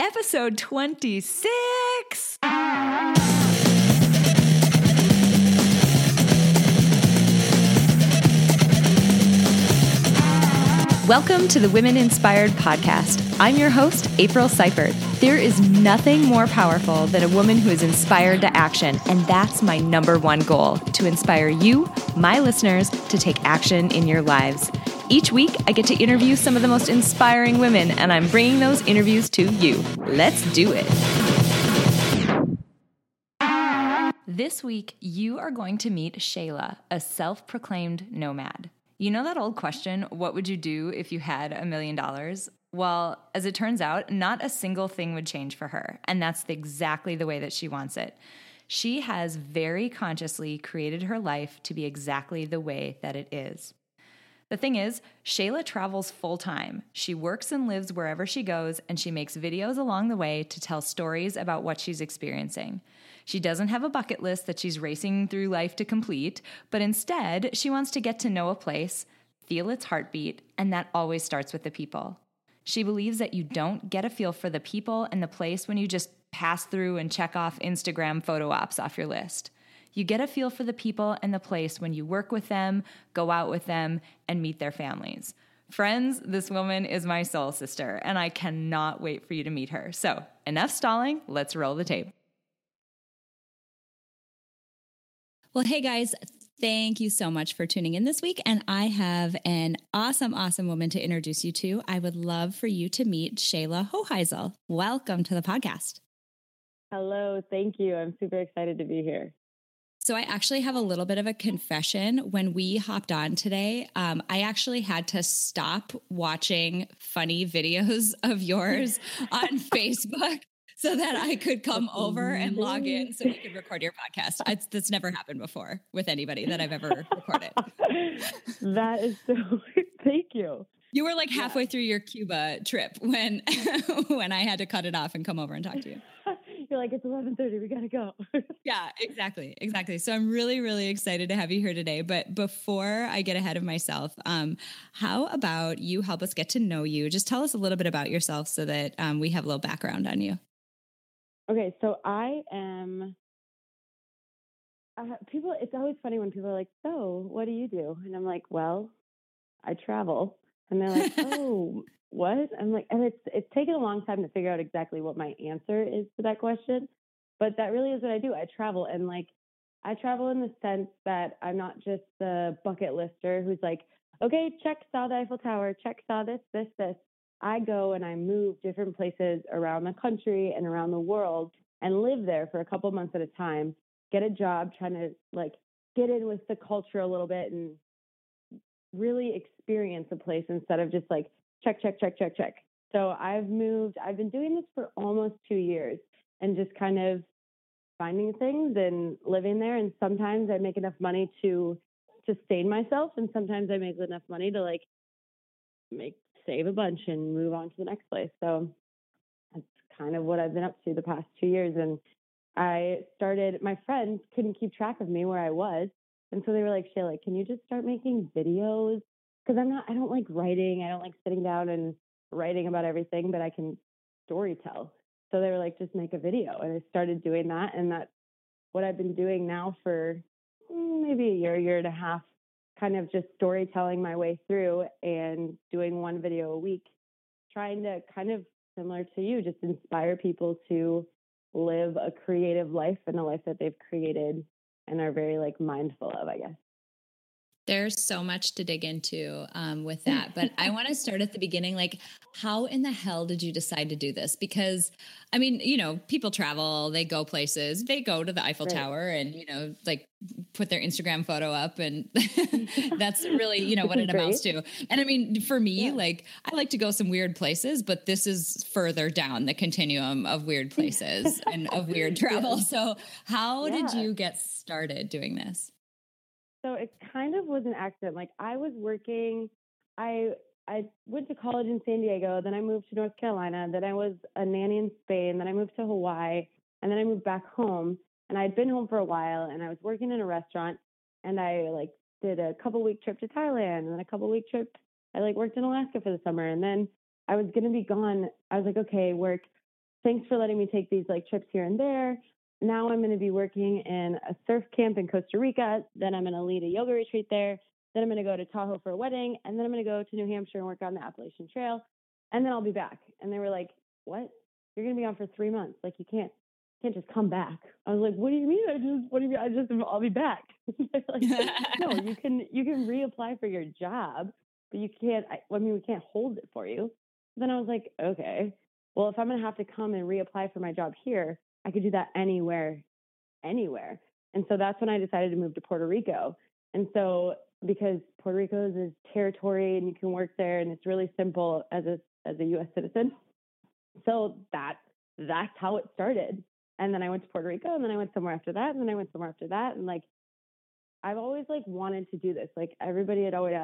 episode 26. Welcome to the Women Inspired Podcast. I'm your host, April Seifert. There is nothing more powerful than a woman who is inspired to action, and that's my number one goal to inspire you, my listeners, to take action in your lives. Each week, I get to interview some of the most inspiring women, and I'm bringing those interviews to you. Let's do it. This week, you are going to meet Shayla, a self proclaimed nomad. You know that old question, what would you do if you had a million dollars? Well, as it turns out, not a single thing would change for her, and that's exactly the way that she wants it. She has very consciously created her life to be exactly the way that it is. The thing is, Shayla travels full time. She works and lives wherever she goes, and she makes videos along the way to tell stories about what she's experiencing. She doesn't have a bucket list that she's racing through life to complete, but instead, she wants to get to know a place, feel its heartbeat, and that always starts with the people. She believes that you don't get a feel for the people and the place when you just pass through and check off Instagram photo ops off your list. You get a feel for the people and the place when you work with them, go out with them, and meet their families. Friends, this woman is my soul sister, and I cannot wait for you to meet her. So, enough stalling, let's roll the tape. Well, hey guys, thank you so much for tuning in this week. And I have an awesome, awesome woman to introduce you to. I would love for you to meet Shayla Hoheisel. Welcome to the podcast. Hello, thank you. I'm super excited to be here. So, I actually have a little bit of a confession. When we hopped on today, um, I actually had to stop watching funny videos of yours on Facebook so that I could come over and log in so we could record your podcast. It's, that's never happened before with anybody that I've ever recorded. that is so, thank you. You were like halfway yeah. through your Cuba trip when when I had to cut it off and come over and talk to you. You're like, it's 11:30. We gotta go. yeah, exactly, exactly. So I'm really, really excited to have you here today. But before I get ahead of myself, um, how about you help us get to know you? Just tell us a little bit about yourself so that um, we have a little background on you. Okay, so I am. Uh, people, it's always funny when people are like, "So, what do you do?" And I'm like, "Well, I travel." And they're like, "Oh, what?" I'm like, and it's it's taken a long time to figure out exactly what my answer is to that question, but that really is what I do. I travel, and like, I travel in the sense that I'm not just the bucket lister who's like, "Okay, check saw the Eiffel Tower, check saw this, this, this." I go and I move different places around the country and around the world and live there for a couple months at a time, get a job, trying to like get in with the culture a little bit and really experience a place instead of just like check, check, check, check, check. So I've moved, I've been doing this for almost two years and just kind of finding things and living there. And sometimes I make enough money to sustain myself, and sometimes I make enough money to like make save a bunch and move on to the next place. So that's kind of what I've been up to the past two years. And I started, my friends couldn't keep track of me where I was. And so they were like, Shayla, can you just start making videos? Because I'm not, I don't like writing. I don't like sitting down and writing about everything, but I can story tell. So they were like, just make a video. And I started doing that. And that's what I've been doing now for mm, maybe a year, year and a half kind of just storytelling my way through and doing one video a week, trying to kind of similar to you, just inspire people to live a creative life and a life that they've created and are very like mindful of, I guess. There's so much to dig into um, with that. But I want to start at the beginning. Like, how in the hell did you decide to do this? Because, I mean, you know, people travel, they go places, they go to the Eiffel right. Tower and, you know, like put their Instagram photo up. And that's really, you know, what it amounts to. And I mean, for me, yeah. like, I like to go some weird places, but this is further down the continuum of weird places and of weird travel. So, how yeah. did you get started doing this? So it kind of was an accident. Like I was working, I I went to college in San Diego, then I moved to North Carolina, then I was a nanny in Spain, then I moved to Hawaii, and then I moved back home. And I'd been home for a while, and I was working in a restaurant, and I like did a couple week trip to Thailand, and then a couple week trip. I like worked in Alaska for the summer, and then I was gonna be gone. I was like, okay, work thanks for letting me take these like trips here and there. Now I'm going to be working in a surf camp in Costa Rica. Then I'm going to lead a yoga retreat there. Then I'm going to go to Tahoe for a wedding. And then I'm going to go to New Hampshire and work on the Appalachian Trail. And then I'll be back. And they were like, what? You're going to be on for three months. Like you can't, can't just come back. I was like, what do you mean? I just, what do you mean? I just, I'll be back. like, no, you can, you can reapply for your job, but you can't, I, I mean, we can't hold it for you. Then I was like, okay, well, if I'm going to have to come and reapply for my job here, I could do that anywhere, anywhere. And so that's when I decided to move to Puerto Rico. And so because Puerto Rico is a territory and you can work there and it's really simple as a as a US citizen. So that that's how it started. And then I went to Puerto Rico and then I went somewhere after that and then I went somewhere after that and like I've always like wanted to do this. Like everybody had always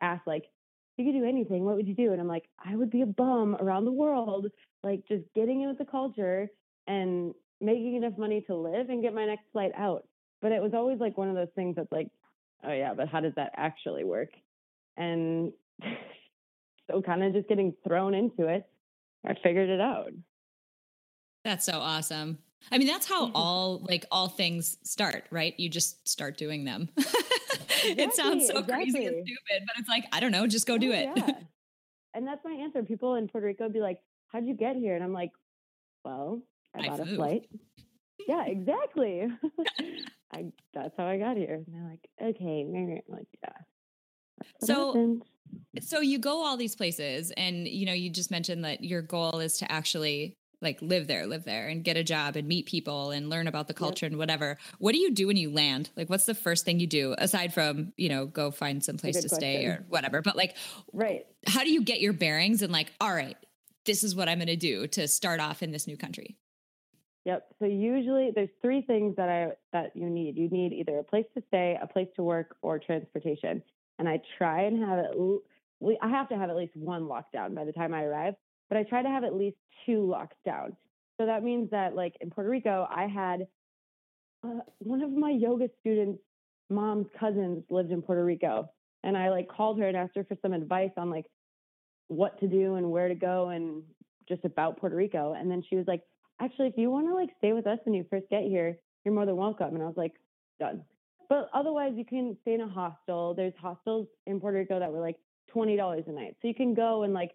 asked like if you could do anything, what would you do? And I'm like, I would be a bum around the world, like just getting in with the culture and making enough money to live and get my next flight out. But it was always like one of those things that's like, oh yeah, but how does that actually work? And so kind of just getting thrown into it, I figured it out. That's so awesome. I mean, that's how all like all things start, right? You just start doing them. Exactly, it sounds so exactly. crazy and stupid, but it's like, I don't know, just go do oh, it. Yeah. and that's my answer. People in Puerto Rico be like, How'd you get here? And I'm like, Well, I, I bought a flight. yeah, exactly. I that's how I got here. And they're like, okay, I'm like, yeah. So so you go all these places and you know, you just mentioned that your goal is to actually like live there, live there and get a job and meet people and learn about the culture yep. and whatever. What do you do when you land? Like what's the first thing you do aside from, you know, go find some place to question. stay or whatever. But like right. How do you get your bearings and like, all right, this is what I'm going to do to start off in this new country? Yep. So usually there's three things that I that you need. You need either a place to stay, a place to work, or transportation. And I try and have it. We I have to have at least one lockdown by the time I arrive but I try to have at least two locked down. So that means that, like in Puerto Rico, I had uh, one of my yoga students' mom's cousins lived in Puerto Rico, and I like called her and asked her for some advice on like what to do and where to go and just about Puerto Rico. And then she was like, "Actually, if you want to like stay with us when you first get here, you're more than welcome." And I was like, "Done." But otherwise, you can stay in a hostel. There's hostels in Puerto Rico that were like twenty dollars a night, so you can go and like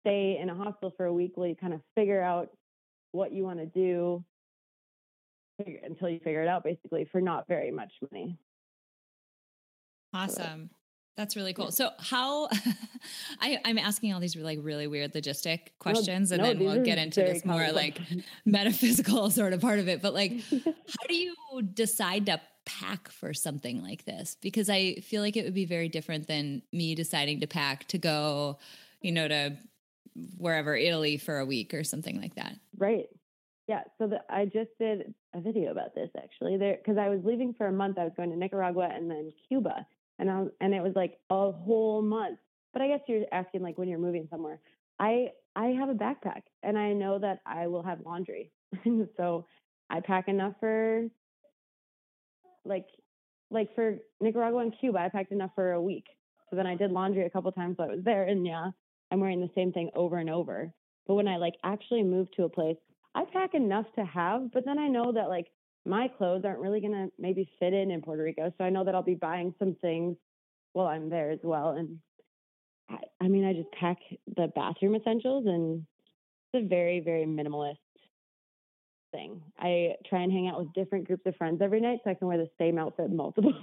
stay in a hostel for a week while you kind of figure out what you want to do until you figure it out basically for not very much money. Awesome. That's really cool. So how I, am asking all these like really weird logistic questions no, and no, then we'll get into this more like metaphysical sort of part of it. But like how do you decide to pack for something like this? Because I feel like it would be very different than me deciding to pack to go, you know, to wherever Italy for a week or something like that. Right. Yeah. So the, I just did a video about this actually there because I was leaving for a month. I was going to Nicaragua and then Cuba, and I and it was like a whole month. But I guess you're asking like when you're moving somewhere. I I have a backpack and I know that I will have laundry, so I pack enough for like like for Nicaragua and Cuba. I packed enough for a week. So then I did laundry a couple times while I was there, and yeah, I'm wearing the same thing over and over. But when I like actually move to a place, I pack enough to have, but then I know that like my clothes aren't really going to maybe fit in in Puerto Rico. So I know that I'll be buying some things while I'm there as well. And I, I mean, I just pack the bathroom essentials and it's a very, very minimalist thing. I try and hang out with different groups of friends every night so I can wear the same outfit multiple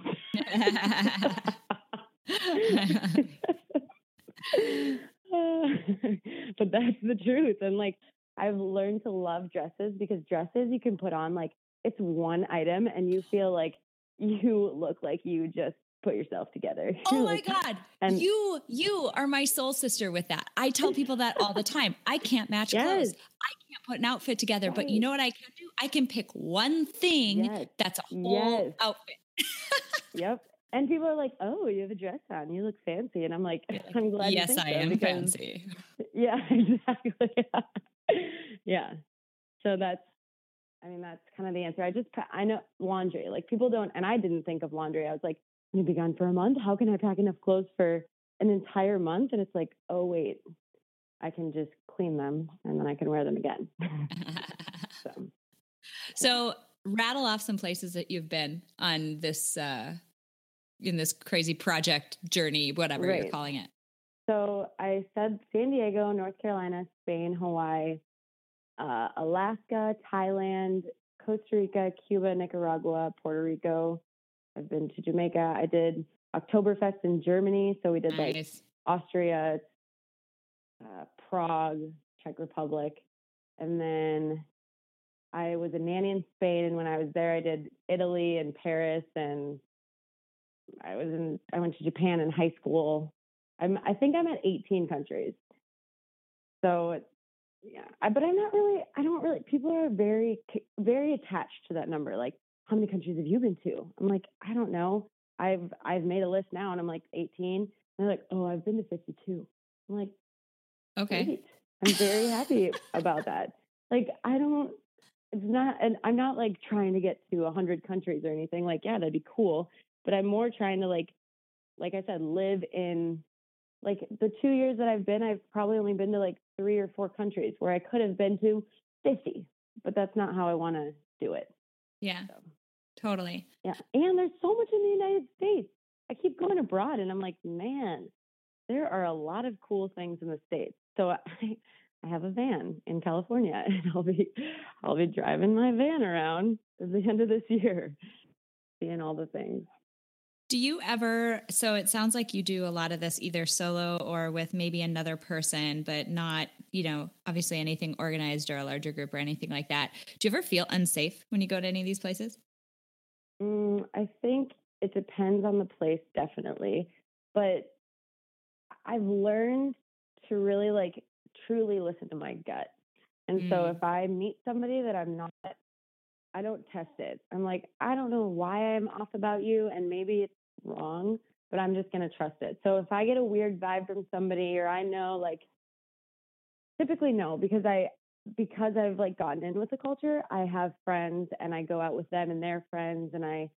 but that's the truth. And like, I've learned to love dresses because dresses you can put on like it's one item and you feel like you look like you just put yourself together. Oh my god. And you you are my soul sister with that. I tell people that all the time. I can't match yes. clothes. I can't put an outfit together, right. but you know what I can do? I can pick one thing yes. that's a whole yes. outfit. yep. And people are like, "Oh, you have a dress on. You look fancy." And I'm like, "I'm glad." Yes, I am because, fancy. Yeah, exactly. yeah. So that's, I mean, that's kind of the answer. I just, I know laundry. Like people don't, and I didn't think of laundry. I was like, "I'm gonna be gone for a month. How can I pack enough clothes for an entire month?" And it's like, oh wait, I can just clean them and then I can wear them again. so. so rattle off some places that you've been on this uh in this crazy project journey, whatever right. you're calling it. So I said San Diego, North Carolina, Spain, Hawaii, uh, Alaska, Thailand, Costa Rica, Cuba, Nicaragua, Puerto Rico. I've been to Jamaica. I did Oktoberfest in Germany. So we did nice. like Austria, uh, Prague, Czech Republic. And then I was a nanny in Spain. And when I was there, I did Italy and Paris. And I was in, I went to Japan in high school. I'm, I think I'm at 18 countries. So yeah, but I'm not really, I don't really, people are very, very attached to that number. Like, how many countries have you been to? I'm like, I don't know. I've, I've made a list now and I'm like 18. And they're like, oh, I've been to 52. I'm like, okay. Great. I'm very happy about that. Like, I don't, it's not, and I'm not like trying to get to 100 countries or anything. Like, yeah, that'd be cool. But I'm more trying to, like, like I said, live in like the two years that I've been, I've probably only been to like three or four countries where I could have been to 50, but that's not how I want to do it. Yeah. So, totally. Yeah. And there's so much in the United States. I keep going abroad and I'm like, man, there are a lot of cool things in the States. So I, I have a van in California and I'll be I'll be driving my van around at the end of this year, seeing all the things. Do you ever? So it sounds like you do a lot of this either solo or with maybe another person, but not, you know, obviously anything organized or a larger group or anything like that. Do you ever feel unsafe when you go to any of these places? Mm, I think it depends on the place, definitely. But I've learned to really like truly listen to my gut. And mm. so if I meet somebody that I'm not I don't test it. I'm like, I don't know why I'm off about you, and maybe it's wrong, but I'm just going to trust it. So if I get a weird vibe from somebody or I know like typically no because I because I've like gotten in with the culture, I have friends and I go out with them and their friends and I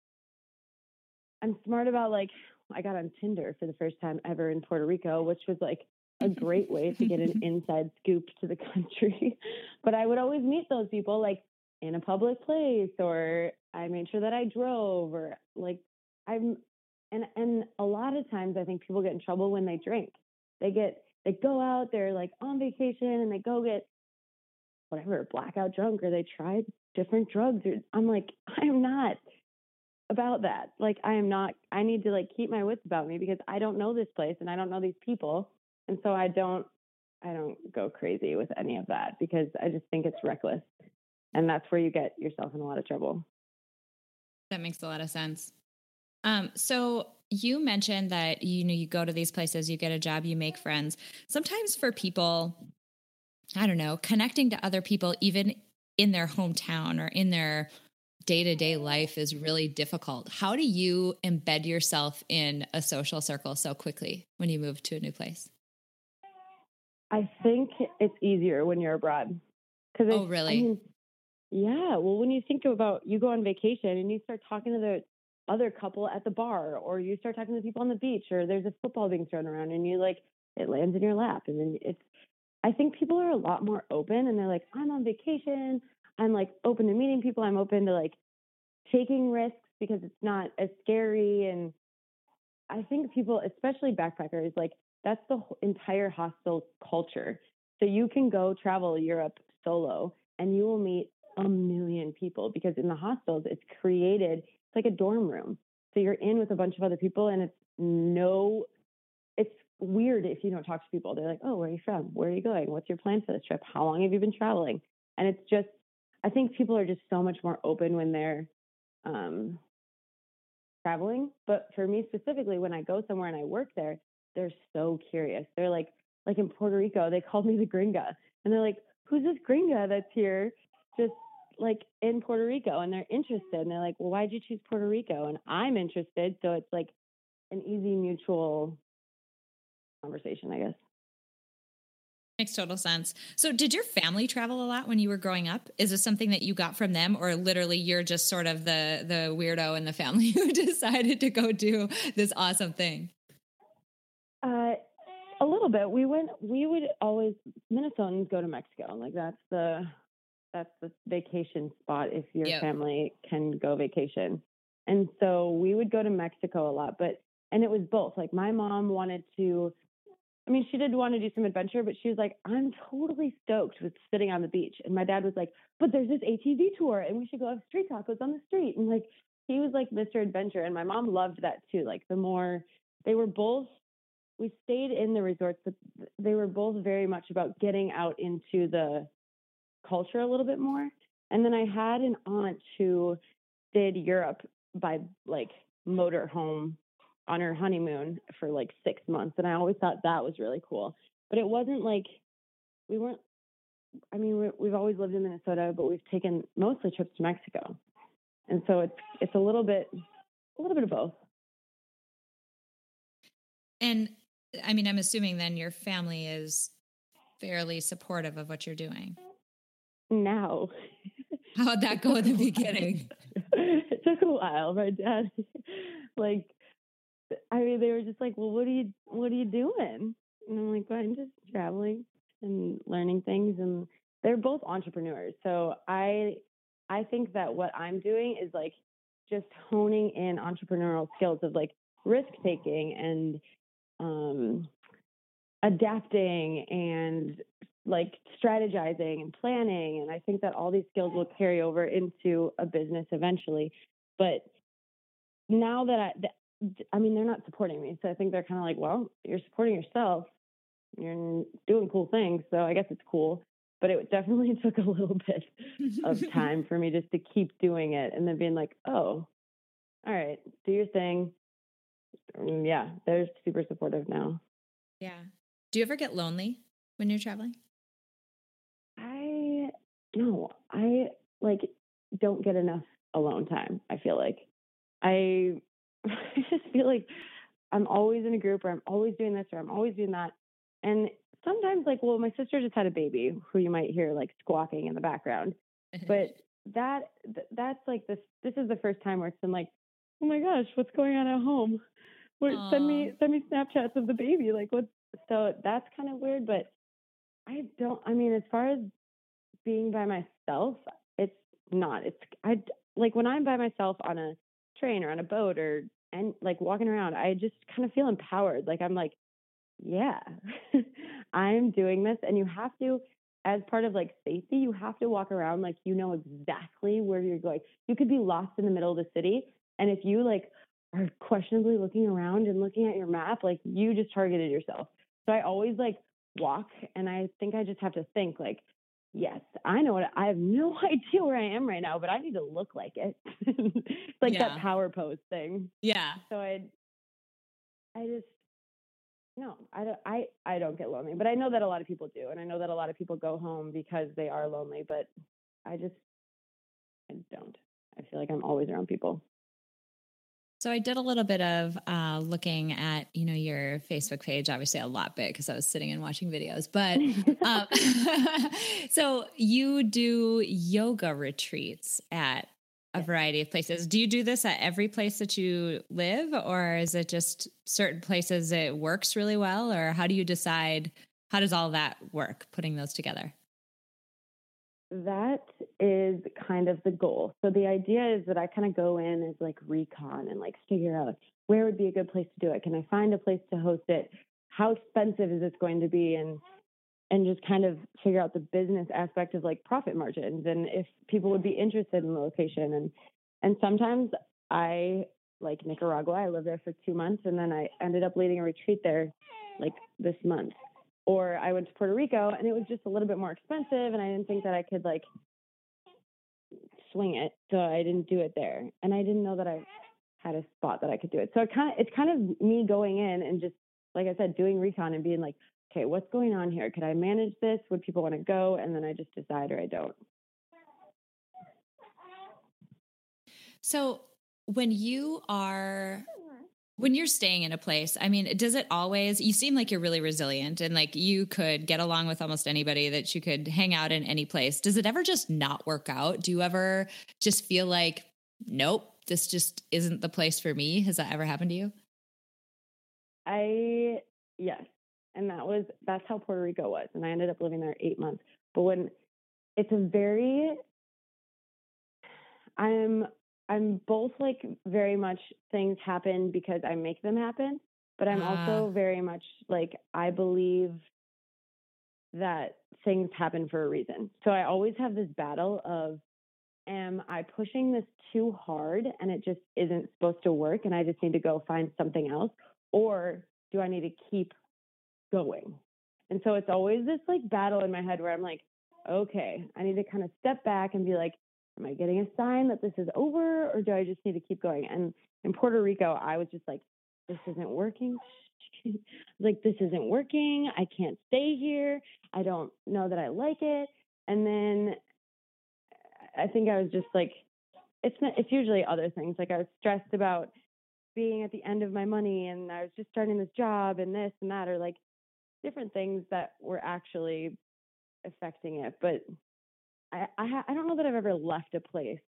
I'm smart about like I got on Tinder for the first time ever in Puerto Rico, which was like a great way to get an inside scoop to the country. but I would always meet those people like in a public place or I made sure that I drove or like I'm and and a lot of times I think people get in trouble when they drink. They get they go out, they're like on vacation and they go get whatever, blackout drunk or they try different drugs or I'm like, I am not about that. Like I am not I need to like keep my wits about me because I don't know this place and I don't know these people. And so I don't I don't go crazy with any of that because I just think it's reckless. And that's where you get yourself in a lot of trouble. That makes a lot of sense. Um, so you mentioned that you know you go to these places, you get a job, you make friends. Sometimes for people, I don't know, connecting to other people even in their hometown or in their day-to-day life is really difficult. How do you embed yourself in a social circle so quickly when you move to a new place? I think it's easier when you're abroad. Cuz Oh, really? I mean, yeah, well when you think about you go on vacation and you start talking to the other couple at the bar or you start talking to people on the beach or there's a football being thrown around and you like it lands in your lap and then it's I think people are a lot more open and they're like I'm on vacation. I'm like open to meeting people. I'm open to like taking risks because it's not as scary. And I think people especially backpackers like that's the entire hostel culture. So you can go travel Europe solo and you will meet a million people because in the hostels it's created it's like a dorm room. So you're in with a bunch of other people and it's no, it's weird if you don't talk to people. They're like, oh, where are you from? Where are you going? What's your plan for this trip? How long have you been traveling? And it's just, I think people are just so much more open when they're um, traveling. But for me specifically, when I go somewhere and I work there, they're so curious. They're like, like in Puerto Rico, they called me the gringa. And they're like, who's this gringa that's here just like in Puerto Rico and they're interested and they're like, well, why'd you choose Puerto Rico? And I'm interested. So it's like an easy mutual conversation, I guess. Makes total sense. So, did your family travel a lot when you were growing up? Is this something that you got from them, or literally you're just sort of the the weirdo in the family who decided to go do this awesome thing? Uh, A little bit. We went. We would always Minnesotans go to Mexico. Like that's the that's the vacation spot if your Yep. family can go vacation. And so we would go to Mexico a lot. But and it was both. Like my mom wanted to. I mean, she did want to do some adventure, but she was like, "I'm totally stoked with sitting on the beach." And my dad was like, "But there's this ATV tour, and we should go have street tacos on the street." And like he was like Mr. Adventure, and my mom loved that too. Like the more they were both we stayed in the resorts, but they were both very much about getting out into the culture a little bit more. And then I had an aunt who did Europe by like motor home on her honeymoon for like six months. And I always thought that was really cool. But it wasn't like we weren't, I mean, we, we've always lived in Minnesota, but we've taken mostly trips to Mexico. And so it's, it's a little bit, a little bit of both. And I mean, I'm assuming then your family is fairly supportive of what you're doing. Now, How'd that go in the beginning? it took a while. My dad, like, I mean, they were just like, "Well, what are you, what are you doing?" And I'm like, well, "I'm just traveling and learning things." And they're both entrepreneurs, so I, I think that what I'm doing is like just honing in entrepreneurial skills of like risk taking and um, adapting and like strategizing and planning. And I think that all these skills will carry over into a business eventually. But now that I, th- I mean, they're not supporting me. So I think they're kind of like, well, you're supporting yourself. You're doing cool things. So I guess it's cool. But it definitely took a little bit of time for me just to keep doing it and then being like, oh, all right, do your thing. Mm, Yeah, they're super supportive now. yeah. Do you ever get lonely when you're traveling? No, I like don't get enough alone time. I feel like I I just feel like I'm always in a group or I'm always doing this or I'm always doing that. And sometimes like well, my sister just had a baby who you might hear like squawking in the background. But that th- that's like this this is the first time where it's been like, "Oh my gosh, what's going on at home?" Where, send me send me Snapchats of the baby. Like what so that's kind of weird, but I don't I mean as far as being by myself, it's not. It's I like when I'm by myself on a train or on a boat or and like walking around, I just kind of feel empowered. Like I'm like, yeah, I'm doing this, and you have to, as part of like safety, you have to walk around like you know exactly where you're going. You could be lost in the middle of the city, and if you like are questionably looking around and looking at your map, like you just targeted yourself. So I always like walk, and I think I just have to think like yes, I know what I have no idea where I am right now, but I need to look like it. it's like Yeah. that power pose thing. yeah. So I, I just no, I don't. I I don't get lonely, but I know that a lot of people do, and I know that a lot of people go home because they are lonely. But I just I don't. I feel like I'm always around people. So I did a little bit of uh, looking at, you know, your Facebook page, obviously a lot bit because I was sitting and watching videos, but um, so you do yoga retreats at a variety of places. Do you do this at every place that you live, or is it just certain places it works really well, or how do you decide? How does all that work, putting those together? That is kind of the goal. So the idea is that I kind of go in as like recon and like figure out where would be a good place to do it. Can I find a place to host it? How expensive is this going to be? And and just kind of figure out the business aspect of like profit margins and if people would be interested in the location. And and sometimes I like Nicaragua, I lived there for two months and then I ended up leading a retreat there like this month or I went to Puerto Rico and it was just a little bit more expensive and I didn't think that I could like swing it. So I didn't do it there. And I didn't know that I had a spot that I could do it. So it kind of it's kind of me going in and just like I said, doing recon and being like, okay, what's going on here? Could I manage this? Would people want to go? And then I just decide or I don't. So when you are when you're staying in a place, I mean, does it always you seem like you're really resilient and like you could get along with almost anybody that you could hang out in any place. Does it ever just not work out? Do you ever just feel like nope, this just isn't the place for me? Has that ever happened to you? I yes. and that was that's how Puerto Rico was, and I ended up living there eight months. But when it's a very, I'm I'm both like very much things happen because I make them happen, but I'm Ah. also very much like I believe that things happen for a reason. So I always have this battle of am I pushing this too hard and it just isn't supposed to work and I just need to go find something else or do I need to keep going? And so it's always this like battle in my head where I'm like, okay, I need to kind of step back and be like, am I getting a sign that this is over or do I just need to keep going? And in Puerto Rico, I was just like, this isn't working. like, this isn't working. I can't stay here. I don't know that I like it. And then I think I was just like, it's not, it's usually other things. Like I was stressed about being at the end of my money and I was just starting this job and this and that, or like different things that were actually affecting it. But I, I, ha- I don't know that I've ever left a place,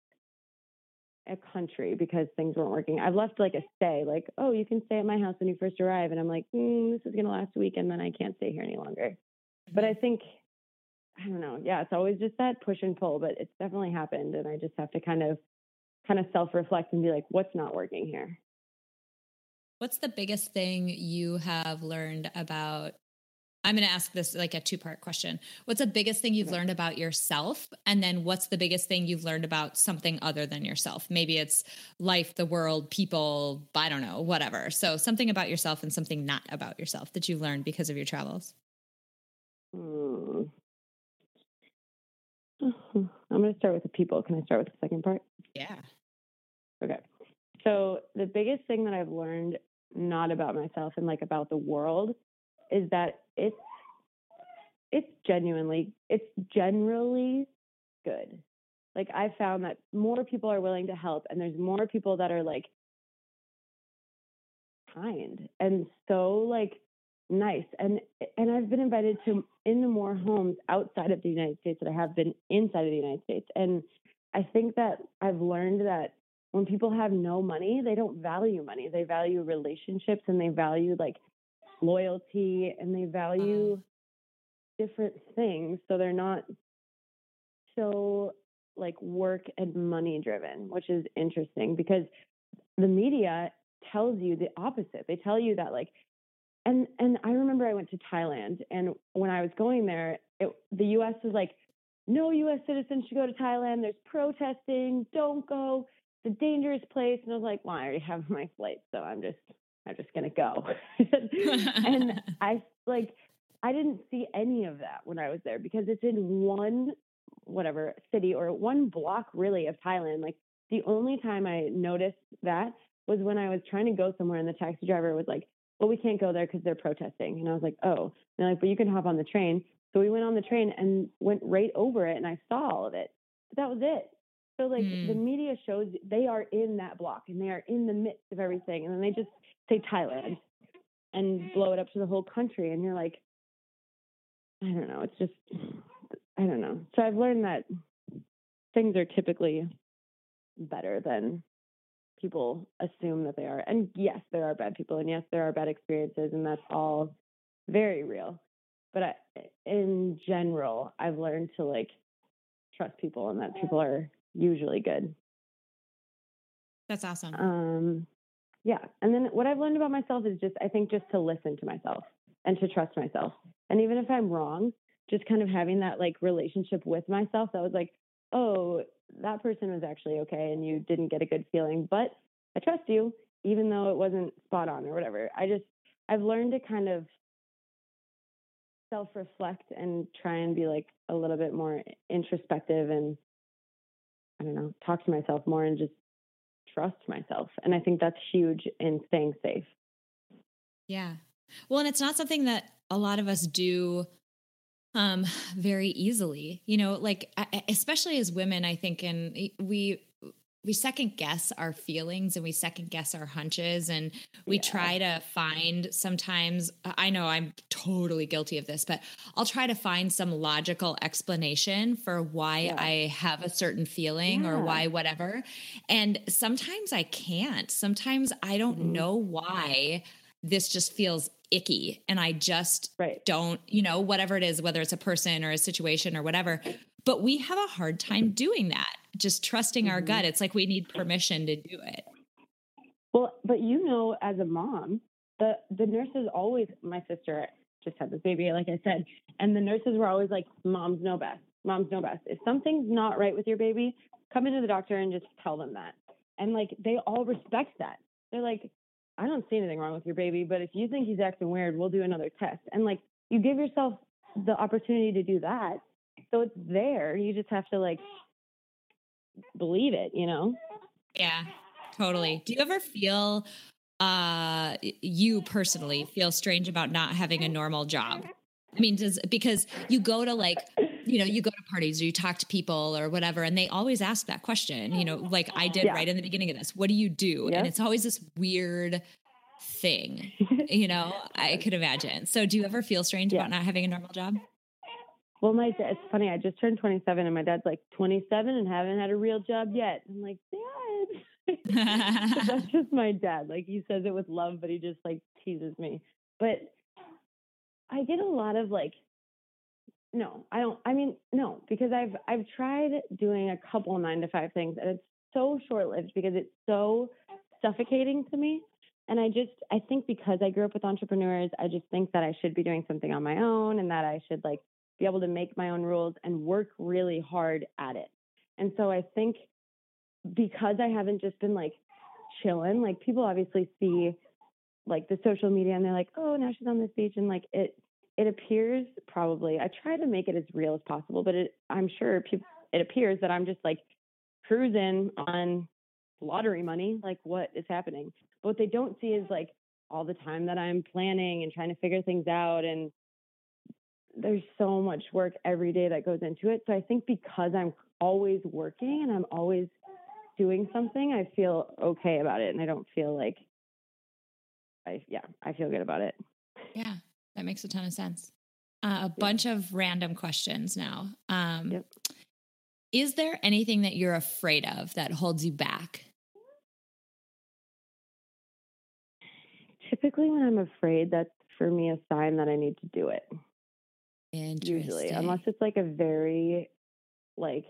a country because things weren't working. I've left like a stay, like, oh, you can stay at my house when you first arrive. And I'm like, mm, this is going to last a week and then I can't stay here any longer. But I think, I don't know. Yeah, it's always just that push and pull, but it's definitely happened. And I just have to kind of, kind of self reflect and be like, what's not working here? What's the biggest thing you have learned about? I'm going to ask this like a two part question. What's the biggest thing you've learned about yourself? And then what's the biggest thing you've learned about something other than yourself? Maybe it's life, the world, people, I don't know, whatever. So something about yourself and something not about yourself that you've learned because of your travels. Hmm. I'm going to start with the people. Can I start with the second part? Yeah. Okay. So the biggest thing that I've learned not about myself and like about the world is that it's it's genuinely it's generally good. Like I found that more people are willing to help and there's more people that are like kind and so like nice and and I've been invited to into more homes outside of the United States that I have been inside of the United States and I think that I've learned that when people have no money, they don't value money. They value relationships and they value like loyalty and they value mm-hmm. different things. So they're not so like work and money driven, which is interesting because the media tells you the opposite. They tell you that like and and I remember I went to Thailand and when I was going there, it, the US was like no US citizens should go to Thailand. There's protesting. Don't go it's a dangerous place. And I was like, well, I already have my flight, so I'm just I'm just gonna go. and I like I didn't see any of that when I was there because it's in one whatever city or one block really of Thailand. Like the only time I noticed that was when I was trying to go somewhere and the taxi driver was like, Well, we can't go there because they're protesting. And I was like, Oh, and they're like, but you can hop on the train. So we went on the train and went right over it and I saw all of it. But that was it. So like Hmm. the media shows they are in that block and they are in the midst of everything, and then they just say Thailand and blow it up to the whole country, and you're like, I don't know. It's just I don't know. So I've learned that things are typically better than people assume that they are. And yes, there are bad people, and yes, there are bad experiences, and that's all very real. But I, in general, I've learned to like trust people, and that people are usually good. That's awesome. Um, yeah. And then what I've learned about myself is just, I think, just to listen to myself and to trust myself. And even if I'm wrong, just kind of having that like relationship with myself that was like, oh, that person was actually okay and you didn't get a good feeling, but I trust you, even though it wasn't spot on or whatever. I just, I've learned to kind of self reflect and try and be like a little bit more introspective and I don't know, talk to myself more and just trust myself. And I think that's huge in staying safe. Yeah. Well, and it's not something that a lot of us do um very easily. You know, like especially as women, I think and we we second guess our feelings and we second guess our hunches and we Yeah. try to find sometimes I know I'm totally guilty of this, but I'll try to find some logical explanation for why Yeah. I have a certain feeling or why whatever. And sometimes I can't. Sometimes I don't Mhm. know why this just feels icky and I just Right. don't, you know, whatever it is, whether it's a person or a situation or whatever. But we have a hard time doing that, just trusting our Mhm. gut. It's like we need permission to do it. Well, but you know, as a mom, the the nurses always. My sister just had this baby, like I said, and the nurses were always like, "Moms know best. Moms know best. If something's not right with your baby, come into the doctor and just tell them that." And like they all respect that. They're like, "I don't see anything wrong with your baby, but if you think he's acting weird, we'll do another test." And like you give yourself the opportunity to do that, so it's there. You just have to like believe it, you know. Yeah, totally. Do you ever feel uh you personally feel strange about not having a normal job? I mean, does because you go to like, you know, you go to parties or you talk to people or whatever, and they always ask that question, you know, like I did Yeah. right in the beginning of this. What do you do? Yeah. And it's always this weird thing, you know, I could imagine. So do you ever feel strange Yeah. about not having a normal job? Well, my dad, it's funny. I just turned 27, and my dad's like 27 and haven't had a real job yet. I'm like, Dad, that's just my dad. Like he says it with love, but he just like teases me. But I get a lot of like, no, I don't. I mean, no, because I've I've tried doing a couple nine to five things, and it's so short lived because it's so suffocating to me. And I just, I think because I grew up with entrepreneurs, I just think that I should be doing something on my own and that I should like be able to make my own rules and work really hard at it. And so I think because I haven't just been like chilling, like people obviously see like the social media and they're like, oh, now she's on this beach. And like it, it appears probably, I try to make it as real as possible, but it, I'm sure people, it appears that I'm just like cruising on lottery money. Like what is happening? But what they don't see is like all the time that I'm planning and trying to figure things out. And there's so much work every day that goes into it. So I think because I'm always working and I'm always doing something, I feel okay about it. And I don't feel like I, yeah, I feel good about it. Yeah, that makes a ton of sense. Uh, a bunch of random questions now. Um, Yep. Is there anything that you're afraid of that holds you back? Typically, when I'm afraid, that's for me a sign that I need to do it. Usually, unless it's like a very, like,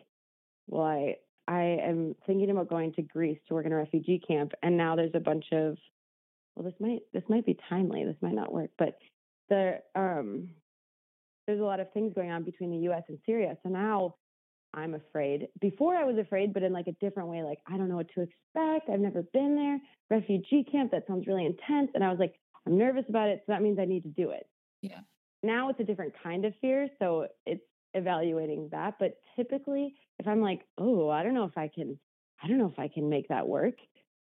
well, I I am thinking about going to Greece to work in a refugee camp, and now there's a bunch of, well, this might this might be timely. This might not work, but the um, there's a lot of things going on between the U.S. and Syria. So now I'm afraid. Before I was afraid, but in like a different way. Like I don't know what to expect. I've never been there. Refugee camp. That sounds really intense. And I was like, I'm nervous about it. So that means I need to do it. Yeah. Now it's a different kind of fear. So it's evaluating that. But typically, if I'm like, oh, I don't know if I can, I don't know if I can make that work.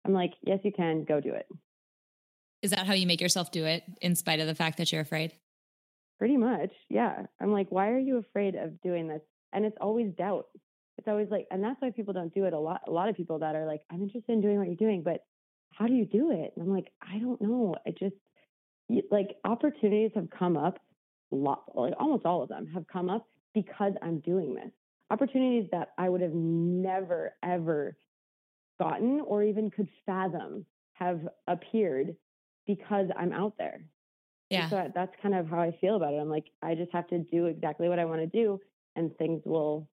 I'm like, yes, you can. Go do it. Is that how you make yourself do it in spite of the fact that you're afraid? Pretty much. Yeah. I'm like, why are you afraid of doing this? And it's always doubt. It's always like, and that's why people don't do it a lot. A lot of people that are like, I'm interested in doing what you're doing, but how do you do it? And I'm like, I don't know. I just, like, opportunities have come up, lot, like almost all of them have come up because I'm doing this. Opportunities that I would have never, ever gotten or even could fathom have appeared because I'm out there. And Yeah. So that's kind of how I feel about it. I'm like, I just have to do exactly what I want to do, and things will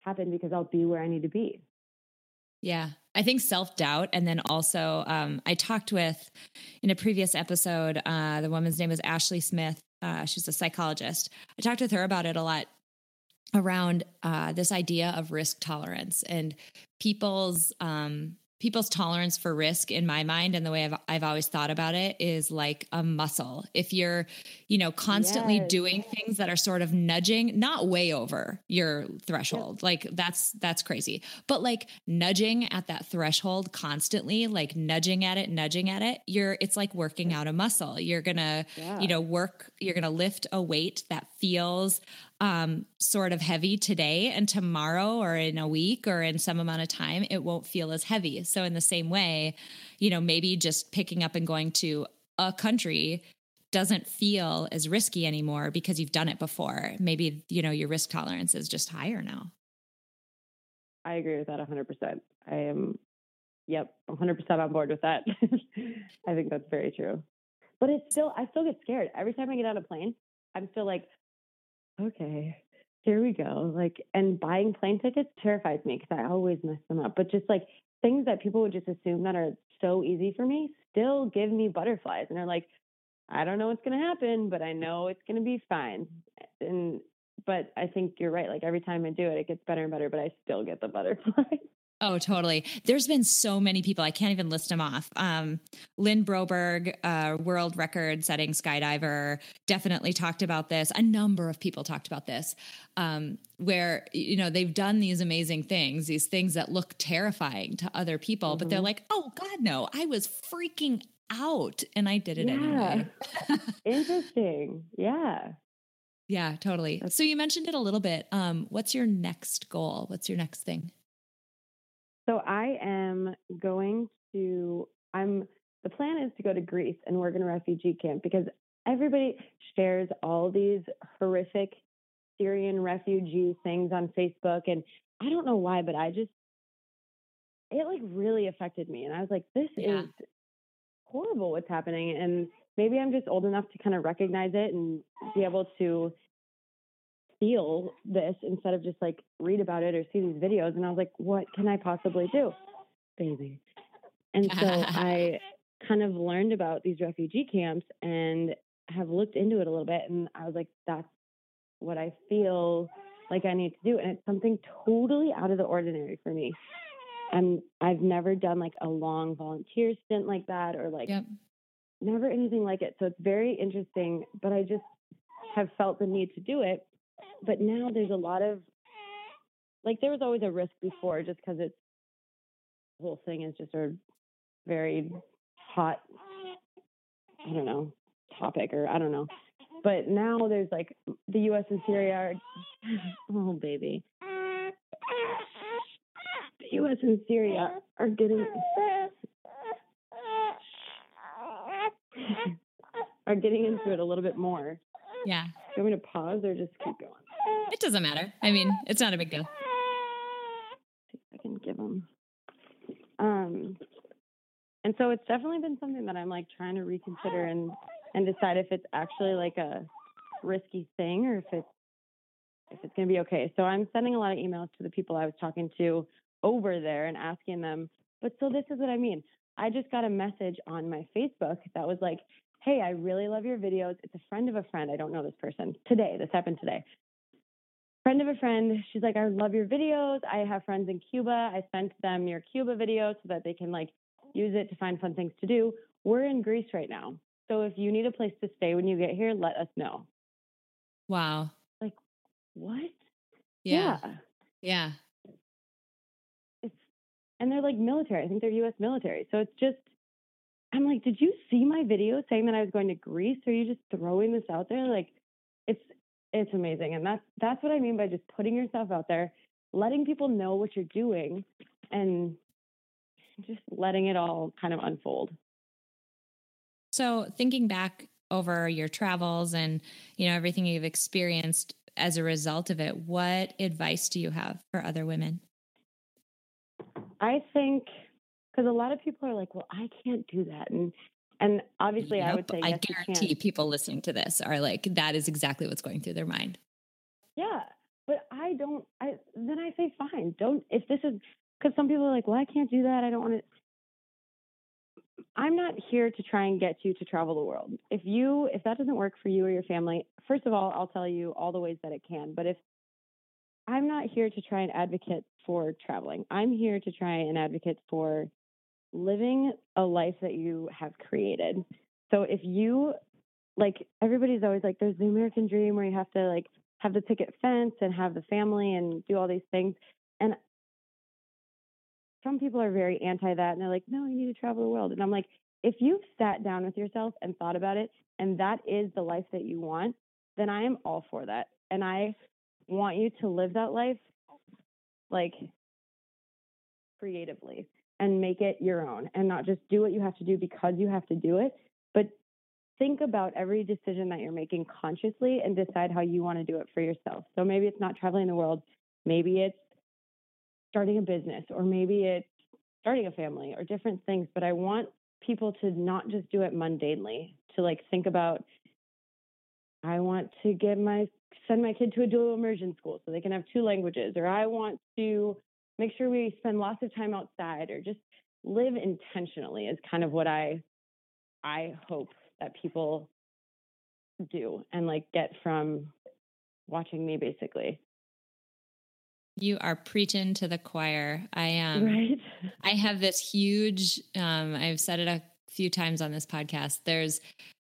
happen because I'll be where I need to be. Yeah. I think self doubt. And then also, um, I talked with in a previous episode, uh, the woman's name is Ashley Smith. Uh, she's a psychologist. I talked with her about it a lot around uh, this idea of risk tolerance and people's um, people's tolerance for risk in my mind and the way I've, I've always thought about it is like a muscle. If you're you know constantly Yes. doing things that are sort of nudging not way over your threshold. Like that's that's crazy. But like nudging at that threshold constantly like nudging at it nudging at it you're it's like working out a muscle. You're gonna Yeah. you know work you're gonna lift a weight that feels um sort of heavy today and tomorrow or in a week or in some amount of time it won't feel as heavy so in the same way you know maybe just picking up and going to a country doesn't feel as risky anymore because you've done it before maybe you know your risk tolerance is just higher now I agree with that 100%. I am, yep, 100% on board with that. I think that's very true. But it's still, I still get scared every time I get on a plane. I'm still like, okay, here we go. Like, and buying plane tickets terrifies me because I always mess them up. But just like things that people would just assume that are so easy for me still give me butterflies. And they're like, I don't know what's going to happen, but I know it's going to be fine. And, but I think you're right. Like every time I do it, it gets better and better, but I still get the butterflies. Oh, totally. There's been so many people. I can't even list them off. Um, Lynn Broberg, uh, world record setting skydiver, definitely talked about this. A number of people talked about this, um, where, you know, they've done these amazing things, these things that look terrifying to other people, mm-hmm. but they're mm-hmm. like, oh, God, no, I was freaking out and I did it yeah. anyway. Interesting. Yeah. Yeah, totally. So you mentioned it a little bit. Um, what's your next goal? What's your next thing? So I am going to, I'm, the plan is to go to Greece and work in a refugee camp because everybody shares all these horrific Syrian refugee things on Facebook. And I don't know why, but I just, it like really affected me. And I was like, this yeah. is horrible what's happening. And maybe I'm just old enough to kind of recognize it and be able to feel this instead of just like read about it or see these videos. And I was like, what can I possibly do? Baby. And so I kind of learned about these refugee camps and have looked into it a little bit. And I was like, that's what I feel like I need to do. And it's something totally out of the ordinary for me. And I've never done like a long volunteer stint like that or like yep. never anything like it. So it's very interesting, but I just have felt the need to do it but now there's a lot of like there was always a risk before just because it's the whole thing is just a very hot I don't know topic or I don't know. But now there's like the US and Syria are oh baby. The US and Syria are getting are getting into it a little bit more. Yeah. Do you want me to pause or just keep going? It doesn't matter. I mean, it's not a big deal. See if I can give them. Um, and so it's definitely been something that I'm like trying to reconsider and and decide if it's actually like a risky thing or if it's if it's going to be okay. So I'm sending a lot of emails to the people I was talking to over there and asking them. But so this is what I mean. I just got a message on my Facebook that was like, "Hey, I really love your videos. It's a friend of a friend. I don't know this person. Today, this happened today friend of a friend, she's like, I love your videos. I have friends in Cuba. I sent them your Cuba video so that they can like use it to find fun things to do. We're in Greece right now. So if you need a place to stay when you get here, let us know. Wow. Like, what? Yeah. Yeah. yeah. It's, and they're like military. I think they're US military. So it's just, I'm like, did you see my video saying that I was going to Greece? Or are you just throwing this out there? Like, it's it's amazing. And that's that's what I mean by just putting yourself out there, letting people know what you're doing and just letting it all kind of unfold. So, thinking back over your travels and, you know, everything you've experienced as a result of it, what advice do you have for other women? I think because a lot of people are like, well, I can't do that. And and obviously, yep. I would say, yes, I guarantee people listening to this are like, that is exactly what's going through their mind. Yeah. But I don't, I, then I say, fine, don't, if this is, because some people are like, well, I can't do that. I don't want to. I'm not here to try and get you to travel the world. If you, if that doesn't work for you or your family, first of all, I'll tell you all the ways that it can. But if I'm not here to try and advocate for traveling, I'm here to try and advocate for living a life that you have created. So if you like everybody's always like there's the American dream where you have to like have the picket fence and have the family and do all these things. And some people are very anti that and they're like, no, you need to travel the world. And I'm like, if you've sat down with yourself and thought about it and that is the life that you want, then I am all for that. And I want you to live that life like creatively and make it your own and not just do what you have to do because you have to do it, but think about every decision that you're making consciously and decide how you want to do it for yourself. So maybe it's not traveling the world, maybe it's starting a business, or maybe it's starting a family or different things. But I want people to not just do it mundanely, to like think about I want to get my send my kid to a dual immersion school so they can have two languages or I want to make sure we spend lots of time outside or just live intentionally is kind of what I I hope that people do and like get from watching me basically. You are preaching to the choir. I am. Um, right. I have this huge. Um, I've said it a few times on this podcast. There's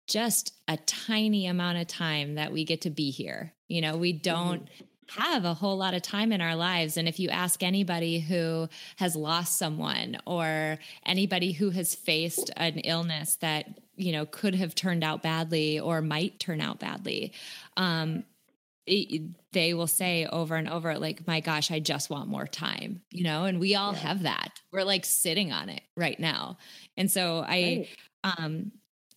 just a tiny amount of time that we get to be here. You know, we don't. Mm-hmm have a whole lot of time in our lives. And if you ask anybody who has lost someone or anybody who has faced an illness that, you know, could have turned out badly or might turn out badly, um, it, they will say over and over, like, my gosh, I just want more time, you know, and we all yeah. have that. We're like sitting on it right now. And so I, right. um,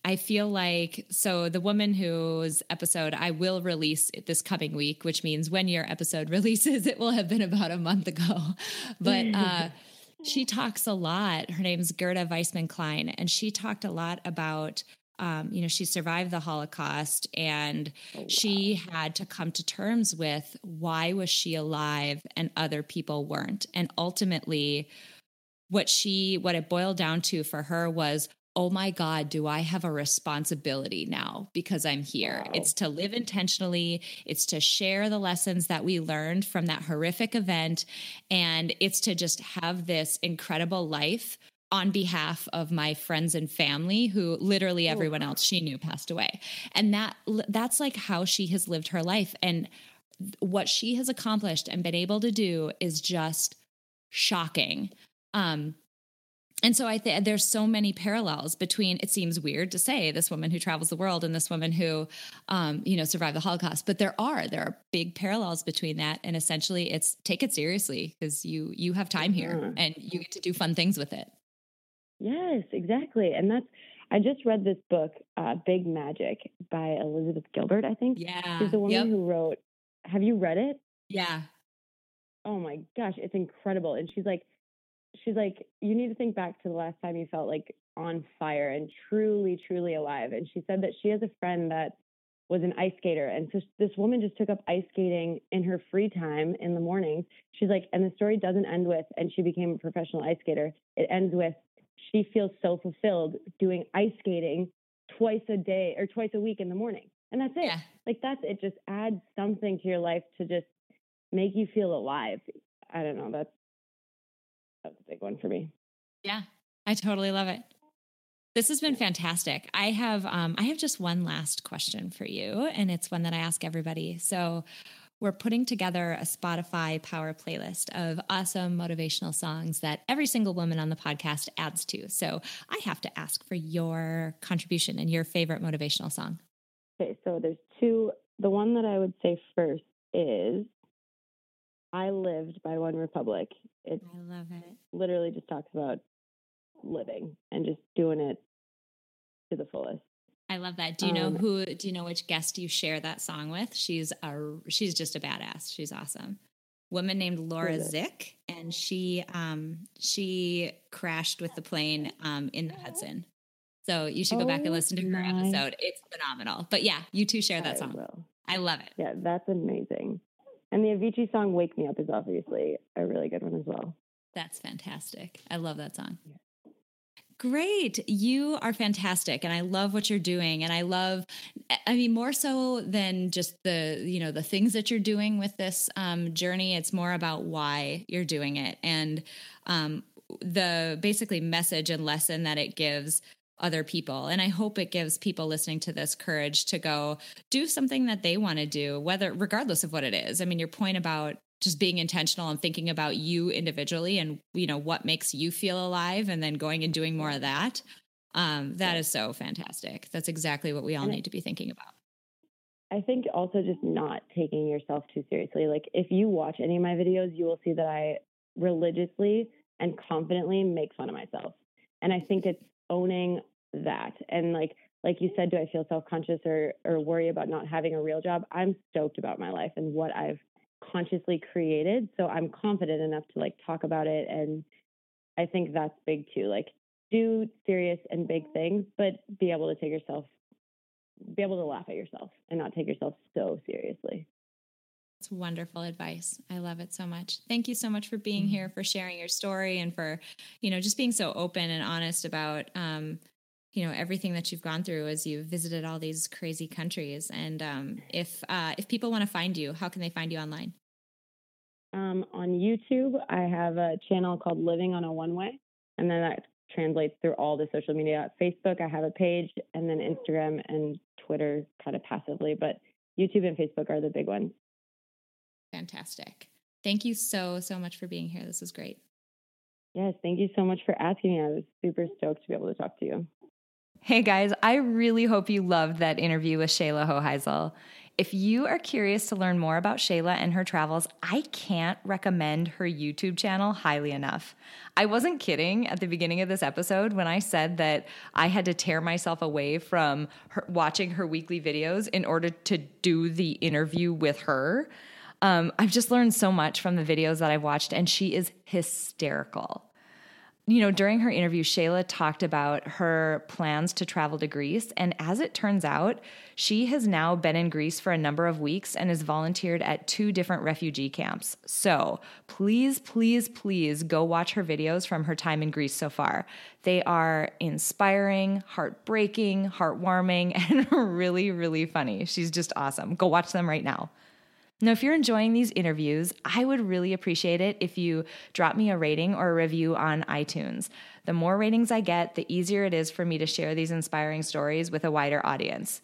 I feel like so the woman whose episode I will release this coming week, which means when your episode releases, it will have been about a month ago. But uh, she talks a lot. Her name's Gerda Weissmann Klein, and she talked a lot about. Um, you know, she survived the Holocaust and oh, wow. she had to come to terms with why was she alive and other people weren't. And ultimately, what she what it boiled down to for her was oh my God, do I have a responsibility now because I'm here? Wow. It's to live intentionally, it's to share the lessons that we learned from that horrific event, and it's to just have this incredible life on behalf of my friends and family who literally everyone else she knew passed away. And that that's like how she has lived her life. And what she has accomplished and been able to do is just shocking. Um and so I think there's so many parallels between it seems weird to say this woman who travels the world and this woman who um, you know survived the Holocaust, but there are there are big parallels between that and essentially it's take it seriously because you you have time here and you get to do fun things with it. Yes, exactly. And that's I just read this book, uh, Big Magic by Elizabeth Gilbert, I think. Yeah. She's the woman yep. who wrote Have you read it? Yeah. Oh my gosh, it's incredible. And she's like she's like, you need to think back to the last time you felt like on fire and truly, truly alive. And she said that she has a friend that was an ice skater. And so this woman just took up ice skating in her free time in the mornings. She's like, and the story doesn't end with, and she became a professional ice skater. It ends with, she feels so fulfilled doing ice skating twice a day or twice a week in the morning. And that's it. Yeah. Like that's it. Just adds something to your life to just make you feel alive. I don't know. That's that's a big one for me. Yeah, I totally love it. This has been fantastic. I have um, I have just one last question for you, and it's one that I ask everybody. So we're putting together a Spotify power playlist of awesome motivational songs that every single woman on the podcast adds to. So I have to ask for your contribution and your favorite motivational song. Okay, so there's two. The one that I would say first is I Lived by OneRepublic. It's I love it. Literally just talks about living and just doing it to the fullest. I love that. Do you know um, who do you know which guest you share that song with? She's a she's just a badass. She's awesome. Woman named Laura Zych and she um she crashed with the plane um in the Hudson. So you should go oh, back and oh listen to her nice. episode. It's phenomenal. But yeah, you two share that I song. Will. I love it. Yeah, that's amazing. And the Avicii song "Wake Me Up" is obviously a really good one as well. That's fantastic. I love that song. Yeah. Great. You are fantastic and I love what you're doing and I love I mean more so than just the you know the things that you're doing with this um, journey it's more about why you're doing it and um, the basically message and lesson that it gives other people. And I hope it gives people listening to this courage to go do something that they want to do, whether regardless of what it is. I mean, your point about just being intentional and thinking about you individually and you know what makes you feel alive and then going and doing more of that um, that is so fantastic that's exactly what we all need to be thinking about i think also just not taking yourself too seriously like if you watch any of my videos you will see that i religiously and confidently make fun of myself and i think it's owning that and like like you said do i feel self-conscious or or worry about not having a real job i'm stoked about my life and what i've consciously created so i'm confident enough to like talk about it and i think that's big too like do serious and big things but be able to take yourself be able to laugh at yourself and not take yourself so seriously. It's wonderful advice. I love it so much. Thank you so much for being here, for sharing your story, and for you know just being so open and honest about um, you know everything that you've gone through as you've visited all these crazy countries. And um, if uh, if people want to find you, how can they find you online? Um, on YouTube, I have a channel called Living on a One Way, and then that translates through all the social media. Facebook, I have a page, and then Instagram and Twitter kind of passively, but YouTube and Facebook are the big ones. Fantastic. Thank you so, so much for being here. This was great. Yes, thank you so much for asking me. I was super stoked to be able to talk to you. Hey guys, I really hope you loved that interview with Shayla Hoheisel. If you are curious to learn more about Shayla and her travels, I can't recommend her YouTube channel highly enough. I wasn't kidding at the beginning of this episode when I said that I had to tear myself away from her, watching her weekly videos in order to do the interview with her. Um, I've just learned so much from the videos that I've watched, and she is hysterical you know, during her interview, Shayla talked about her plans to travel to Greece. And as it turns out, she has now been in Greece for a number of weeks and has volunteered at two different refugee camps. So please, please, please go watch her videos from her time in Greece so far. They are inspiring, heartbreaking, heartwarming, and really, really funny. She's just awesome. Go watch them right now. Now, if you're enjoying these interviews, I would really appreciate it if you drop me a rating or a review on iTunes. The more ratings I get, the easier it is for me to share these inspiring stories with a wider audience.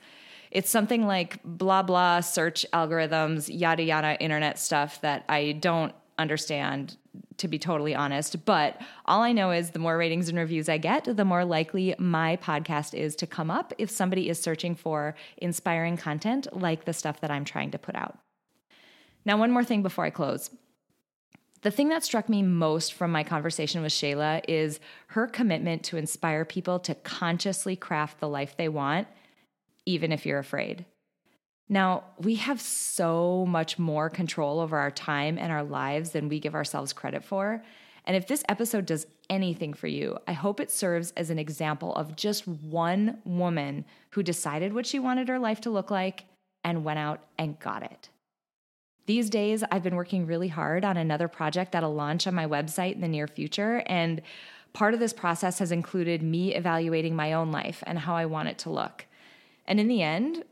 It's something like blah, blah, search algorithms, yada, yada, internet stuff that I don't understand, to be totally honest. But all I know is the more ratings and reviews I get, the more likely my podcast is to come up if somebody is searching for inspiring content like the stuff that I'm trying to put out. Now, one more thing before I close. The thing that struck me most from my conversation with Shayla is her commitment to inspire people to consciously craft the life they want, even if you're afraid. Now, we have so much more control over our time and our lives than we give ourselves credit for. And if this episode does anything for you, I hope it serves as an example of just one woman who decided what she wanted her life to look like and went out and got it. These days, I've been working really hard on another project that'll launch on my website in the near future. And part of this process has included me evaluating my own life and how I want it to look. And in the end,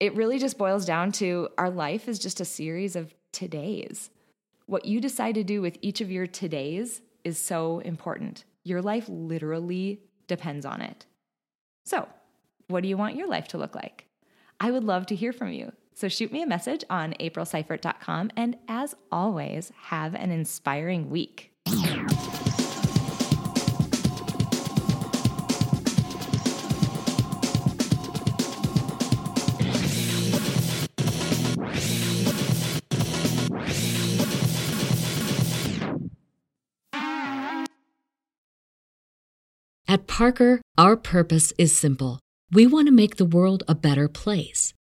it really just boils down to our life is just a series of todays. What you decide to do with each of your todays is so important. Your life literally depends on it. So, what do you want your life to look like? I would love to hear from you. So shoot me a message on aprilseifert.com. And as always, have an inspiring week. At Parker, our purpose is simple. We want to make the world a better place